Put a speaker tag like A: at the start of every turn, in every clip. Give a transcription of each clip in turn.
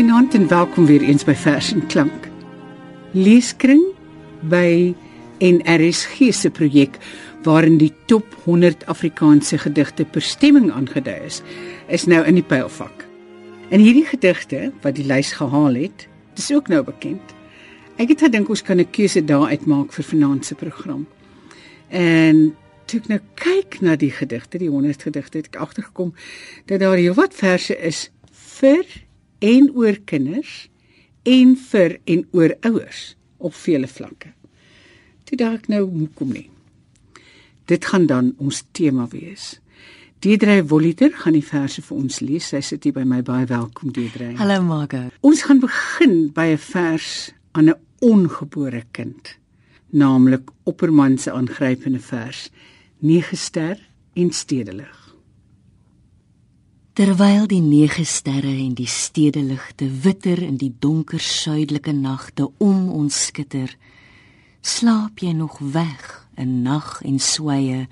A: Goeienaand en welkom weer eens by Vers en Klank. Leeskring by NRSG se projek waarin die top 100 Afrikaanse gedigte per stemming aangedui is, is nou in die pylvak. En hierdie gedigte wat die lys gehaal het, dis ook nou bekend. Ek het gedink ons kan 'n keuse daar uitmaak vir vanaand se program. En toe ek nou kyk na die gedigte, die 100 gedigte, het ek agtergekom dat daar heelwat verse is vir en oor kinders en vir en oor ouers op vele vlakke. Toe dink ek nou hoekom nie. Dit gaan dan ons tema wees. Deedrey Voliter gaan die verse vir ons lees. Sy sit hier by my baie welkom Deedrey.
B: Hallo Margot.
A: Ons gaan begin by 'n vers aan 'n ongebore kind, naamlik Opperman se aangrypende vers: Nege ster en stedelig.
B: Terwyl die nege sterre en die stedeligte witter in die donker suidelike nagte om ons skitter, slaap jy nog weg in nag en sweye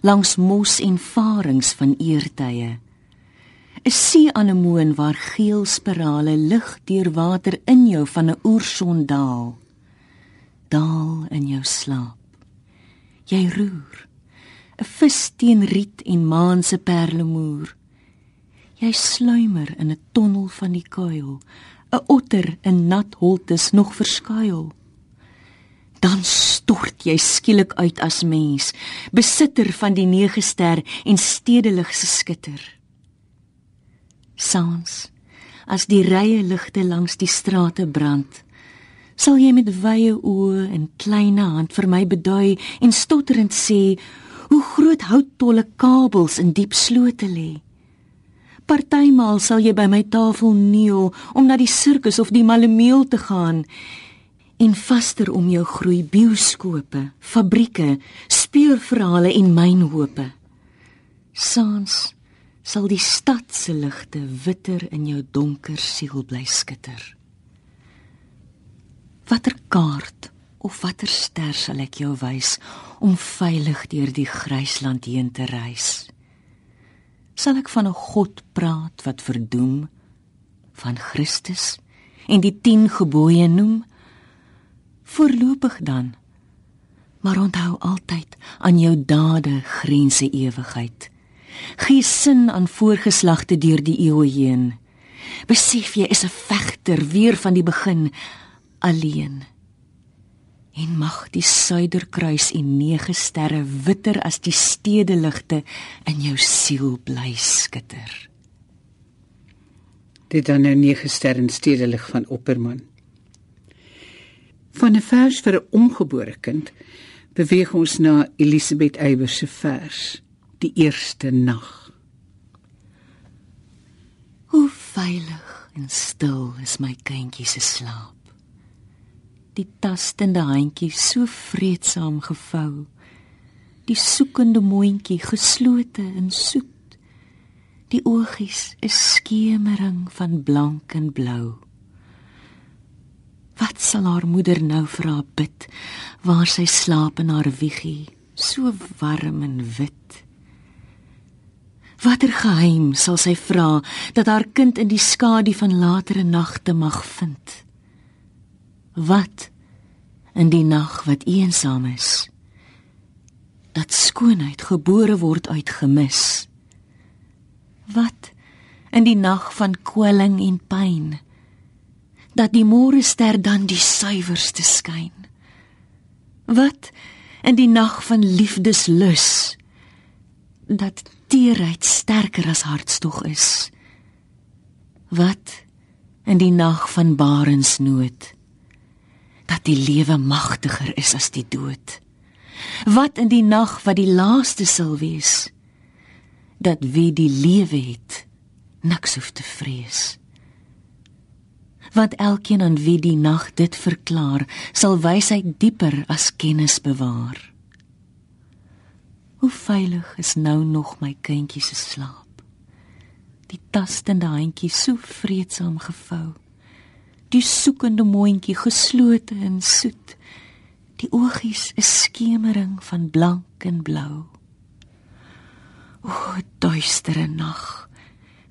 B: langs mos en farings van eertye. 'n See anemoon waar geel spirale lig deur water in jou van 'n oerson daal. Daal in jou slaap. Jy roer 'n vis teen riet en maan se perlemoer Jy sluimer in 'n tonnel van die kuil, 'n otter in nat holtes nog verskuil. Dan stort jy skielik uit as mens, besitter van die nege ster en stedelig se skitter. Saans, as die rye ligte langs die strate brand, sal jy met wye oë en klein hand vir my bedui en stotterend sê hoe groot houttolle kabels in diep slote lê. Partymaal sal jy by my tafel neel om na die sirkus of die malemeel te gaan en vaster om jou groei bioskope, fabrieke, speurverhale en mynhope. Saans sal die stad se ligte witter in jou donker siel bly skitter. Watter kaart of watter ster sal ek jou wys om veilig deur die grysland heen te reis? Sal ek van 'n God praat wat verdoem van Christus en die 10 gebooie noem? Voorlopig dan. Maar onthou altyd aan jou dade grense ewigheid. Gee sin aan voorgeslagte deur die eeue heen. Besef jy is 'n vegter weer van die begin alleen en mag die suiderkruis en nege sterre witter as die stedeligte in jou siel bly skitter.
A: Dit dan 'n nege ster en stedelig van Opperman. Van 'n vers vir 'n ongebore kind beweeg ons na Elisabeth Eybers se vers, die eerste nag.
B: Hoe veilig en stil is my kindjie se slaap die tastende handjie so vreedsaam gevou. Die soekende mondjie geslote en soet. Die oogies is skemering van blank en blou. Wat sal haar moeder nou vir haar bid waar sy slaap in haar wiegie so warm en wit? Watter geheim sal sy vra dat haar kind in die skadu van latere nagte mag vind wat? In die nag wat eensaam is. Dat skoonheid gebore word uit gemis. Wat? In die nag van kwelling en pyn. Dat die môre ster dan die suiwerste skyn. Wat? In die nag van liefdeslus. Dat teerheid sterker as hartstog is. Wat? In die nag van barensnood dat die lewe magtiger is as die dood. Wat in die nag wat die laaste sal wees, dat wie die lewe het, niks hoef te vrees. Want elkeen aan wie die nag dit verklaar, sal wysheid dieper as kennis bewaar. Hoe veilig is nou nog my kindjie se slaap? Die tastende handjie so vreedsaam gevou die soekende mondjie geslote en soet. Die oogies is skemering van blank en blou. O, duistere nag.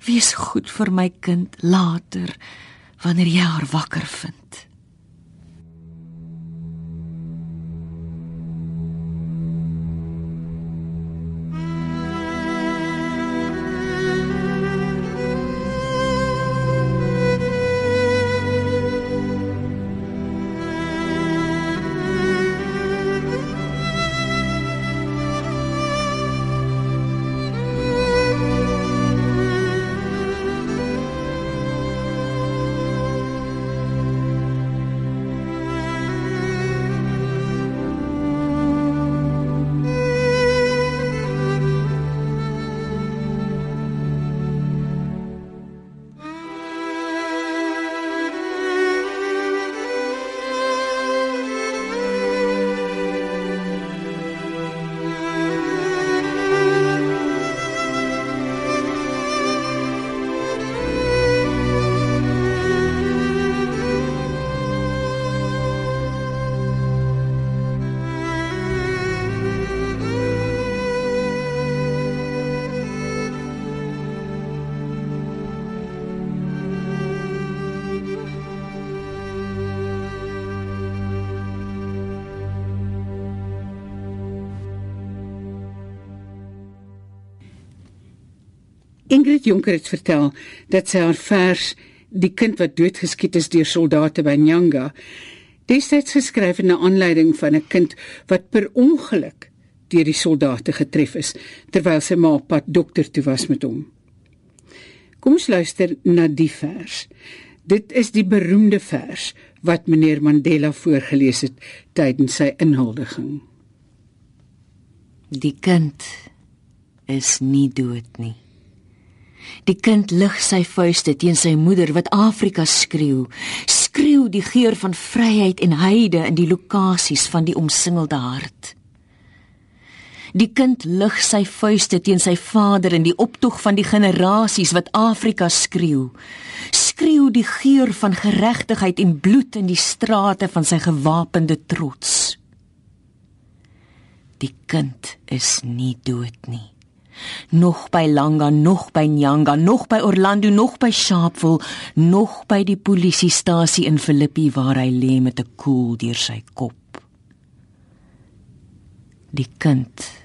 B: Wees goed vir my kind later wanneer jy haar wakker vind.
A: Ingrid Jonker het vertel dat sy haar vers Die kind wat doodgeskiet is deur soldate by Nyanga destyds geskryf in 'n aanleiding van 'n kind wat per ongeluk deur die soldate getref is terwyl sy ma op pad dokter toe was met hom. Kom ons luister na die vers. Dit is die beroemde vers wat meneer Mandela voorgeles het tydens sy inhuldiging.
B: Die kind is nie dood nie. Die kind lig sy vuiste teen sy moeder wat Afrika skreeu. Skreeu die geur van vryheid en heide in die lokasies van die omsingelde hart. Die kind lig sy vuiste teen sy vader in die optog van die generasies wat Afrika skreeu. Skreeu die geur van geregtigheid en bloed in die strate van sy gewapende trots. Die kind is nie dood nie nog by Langa, nog by Nyanga, nog by Orlando, nog by Sharpeville, nog by die polisiestasie in Philippi waar hy lê met 'n koel deur sy kop. Die kind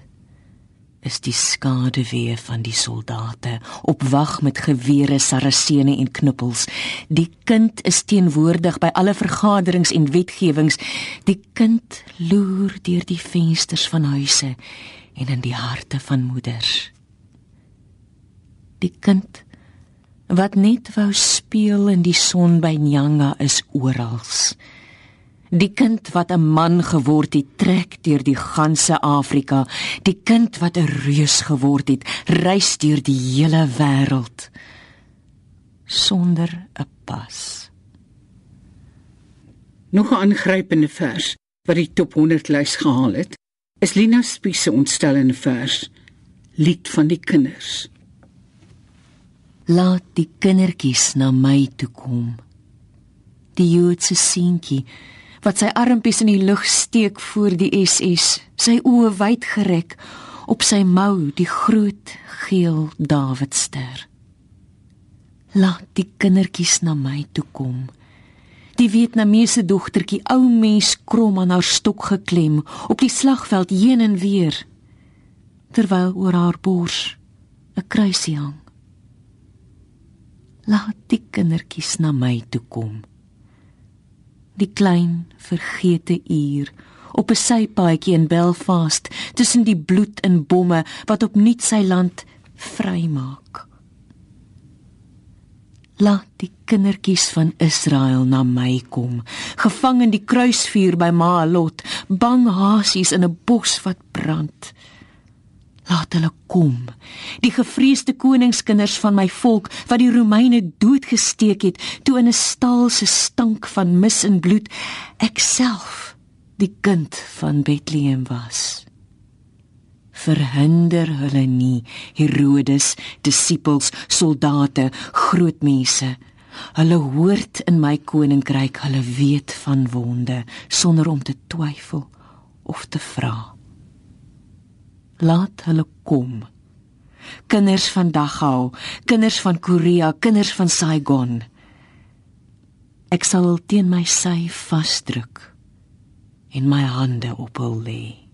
B: is die skaduwee van die soldate op wag met gewere, sarasene en knuppels. Die kind is teenwoordig by alle vergaderings en wetgewings. Die kind loer deur die vensters van huise en in die harte van moeders. Die kind wat net wou speel in die son by Nyanga is oral. Die kind wat 'n man geword het, trek deur die ganse Afrika. Die kind wat 'n reus geword het, reis deur die hele wêreld sonder 'n pas.
A: Nog 'n aangrypende vers wat die top 100 lys gehaal het, is Lina Spies se ontstellende vers Lied van die kinders.
B: Laat die kindertjies na my toe kom. Die Joodse seentjie wat sy armpies in die lug steek voor die SS, sy oë wyd gereg op sy mou die groot geel Dawidster. Laat die kindertjies na my toe kom. Die Vietnamese dogtertjie, ou mens krom aan haar stok geklem op die slagveld heen en weer terwyl oor haar bors 'n kruisie hang. Laat die kindertjies na my toe kom. Die klein vergete uur op 'n sypaadjie in Belfast tussen die bloed en bomme wat opnuut sy land vrymaak. Laat die kindertjies van Israel na my kom, gevang in die kruisvuur by Maalot, bang hasies in 'n bos wat brand. Laat hulle kom, die gevreesde koningskinders van my volk wat die Romeine doodgesteek het toe in 'n stal se stank van mis en bloed ek self die kind van Bethlehem was verhinder hulle nie Herodes disippels soldate groot mense. Hulle hoort in my koninkryk hulle weet van wonde sonder om te twyfel of te vra. Laat hulle kom. Kinders van Dachau kinders van Korea kinders van Saigon. Ek sal teen my sy vasdruk en my hande op hul lê.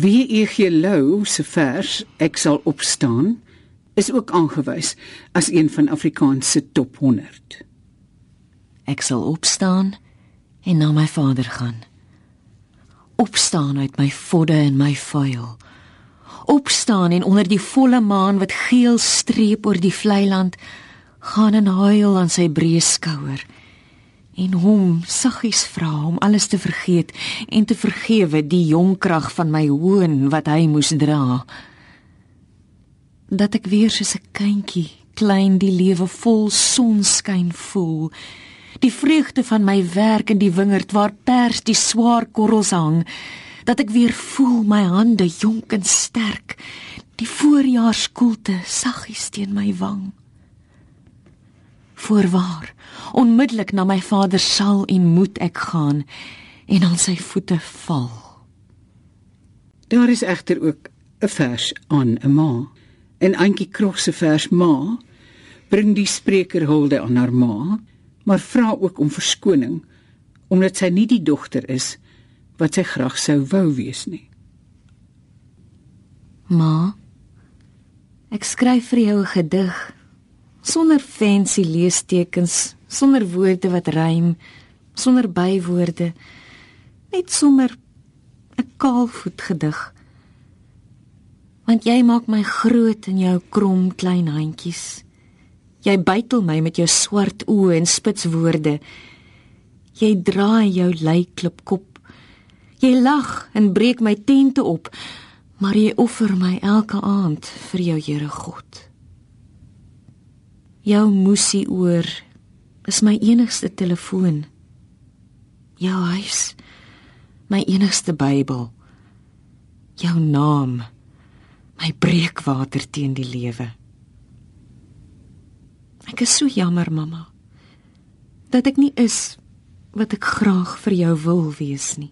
A: W.E.G. Lou se vers Ek sal opstaan is ook aangewys as een van Afrikaans se top 100.
B: Ek sal opstaan en na my vader gaan. Opstaan uit my vodde en my vuil. Opstaan en onder die volle maan wat geel streep oor die vlei land gaan en huil aan sy breë skouer en hom saggies vra om alles te vergeet en te vergewe die jong krag van my hoon wat hy moes dra. Dat ek weer soos 'n kindjie klein die lewe vol sonskyn voel. Die vreugde van my werk in die wingerd waar pers die swaar korrels hang. Dat ek weer voel my hande jonk en sterk, die voorjaarskoelte saggies teen my wang. Voorwaar, onmiddellik na my vader sal en moet ek gaan en aan sy voete val.
A: Daar is egter ook 'n vers aan 'n ma. En Antjie Krog se vers ma bring die spreker hulde aan haar ma, maar vra ook om verskoning omdat sy nie die dogter is wat sy graag sou wou wees nie.
B: Ma, ek skryf vir jou 'n gedig sonder fancy leestekens, sonder woorde wat rym, sonder bywoorde, net sommer 'n kaalvoet gedig. Want jy maak my groot in jou krom klein handjies. Jy bytel my met jou swart oë en spits woorde. Jy draai jou leiklip kop. Jy lag en breek my tente op, maar jy offer my elke aand vir jou Here God. Jou musie oor is my enigste telefoon. Jou huis, my enigste Bybel. Jou naam, my breekwater teen die lewe. Ek is so jammer, mamma, dat ek nie is wat ek graag vir jou wil wees nie.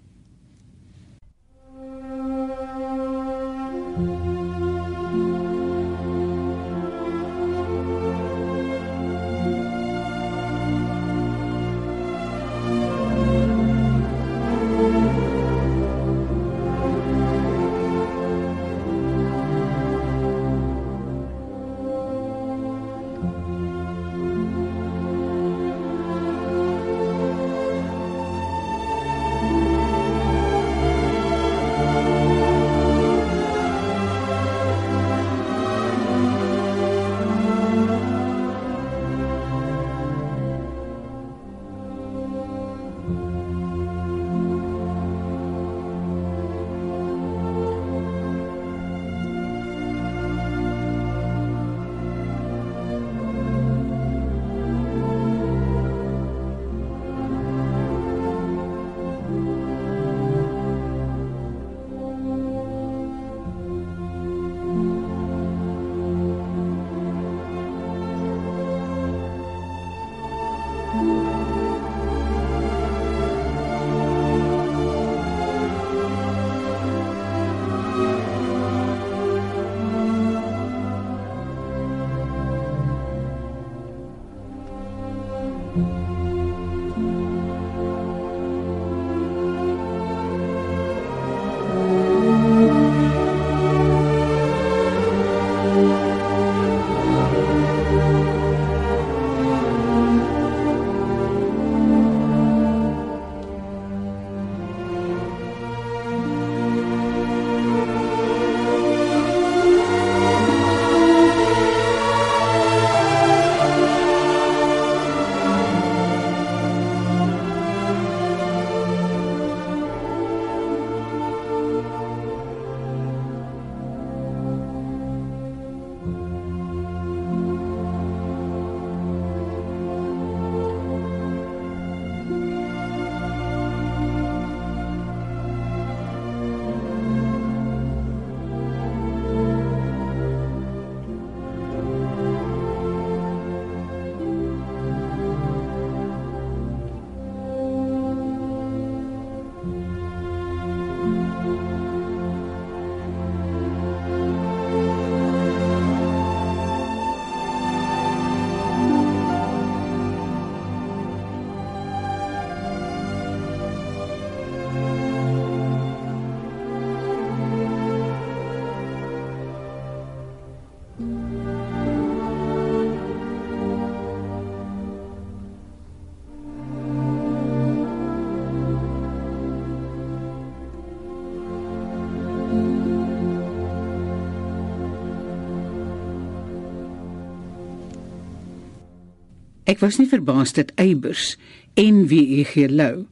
A: Ek was nie verbaas dat Eybers en W.E.G. Lou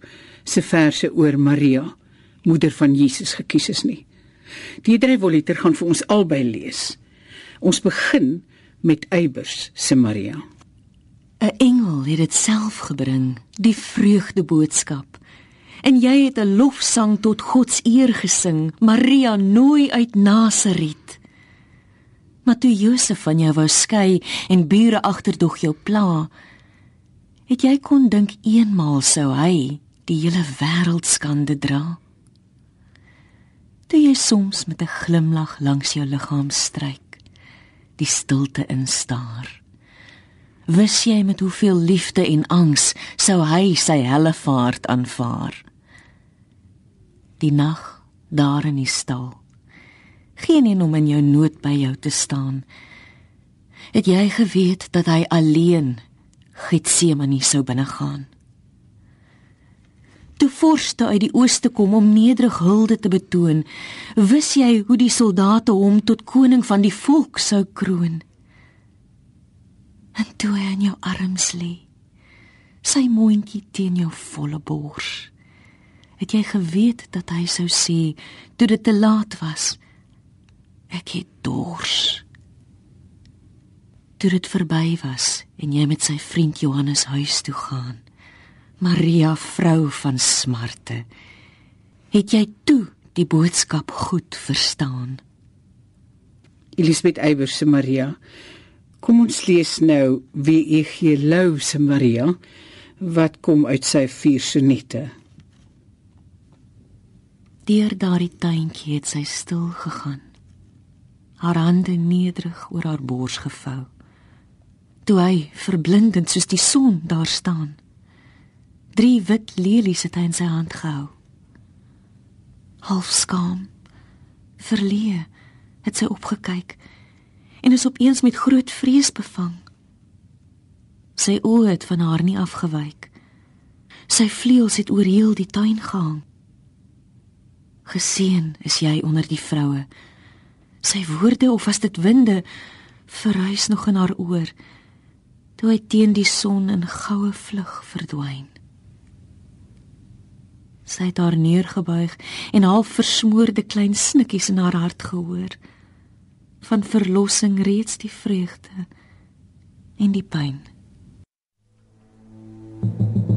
A: se verse oor Maria, moeder van Jesus gekies is nie. Die dryfvoliter gaan vir ons albei lees. Ons begin met Eybers se Maria.
B: 'n Engel het dit self gebring, die vreugde boodskap. En jy het 'n lofsang tot God se eer gesing, Maria nooi uit Nasaret. Maar toe Josef van jou wou skei en bure agterdog jou pla, het jy kon dink eenmaal sou hy die hele wêreld skande dra. Toe jy soms met 'n glimlag langs jou liggaam stryk, die stilte instaar wis jy met hoeveel liefde en angs sou hy sy helle vaart aanvaar. Die nag daar in die stal. Geen een om in jou nood by jou te staan. Het jy geweet dat hy alleen Getsemane sou binnegaan? Toe vorste uit die ooste kom om nederig hulde te betoon, wis jy hoe die soldate hom tot koning van die volk sou kroon? en toe hy in jou arms lê sy mondjie teen jou volle bors het jy geweet dat hy sou sê toe dit te laat was ek het dors toe dit verby was en jy met sy vriend Johannes huis toe gaan Maria vrou van smarte het jy toe die boodskap goed verstaan
A: Elisabeth Eybers se Maria Kom ons lees nou wie E.G. Lou se Maria wat kom uit sy vier sonette.
B: Deur daardie tuintjie het sy stil gegaan. Haar hande nederig oor haar bors gevou. Toe hy verblindend soos die son daar staan. Drie wit lelies het hy in sy hand gehou. Half skaam, verleë, het sy opgekyk en is opeens met groot vrees bevang. Sy oë het van haar nie afgewyk. Sy vleuels het oor heel die tuin gehang. Geseën is jy onder die vroue. Sy woorde of was dit winde verrys nog in haar oor toe hy teen die son in goue vlug verdwyn. Sy het haar neergebuig en half versmoorde klein snikkies in haar hart gehoor van verlossing reeds die vreugde en die pyn. thank you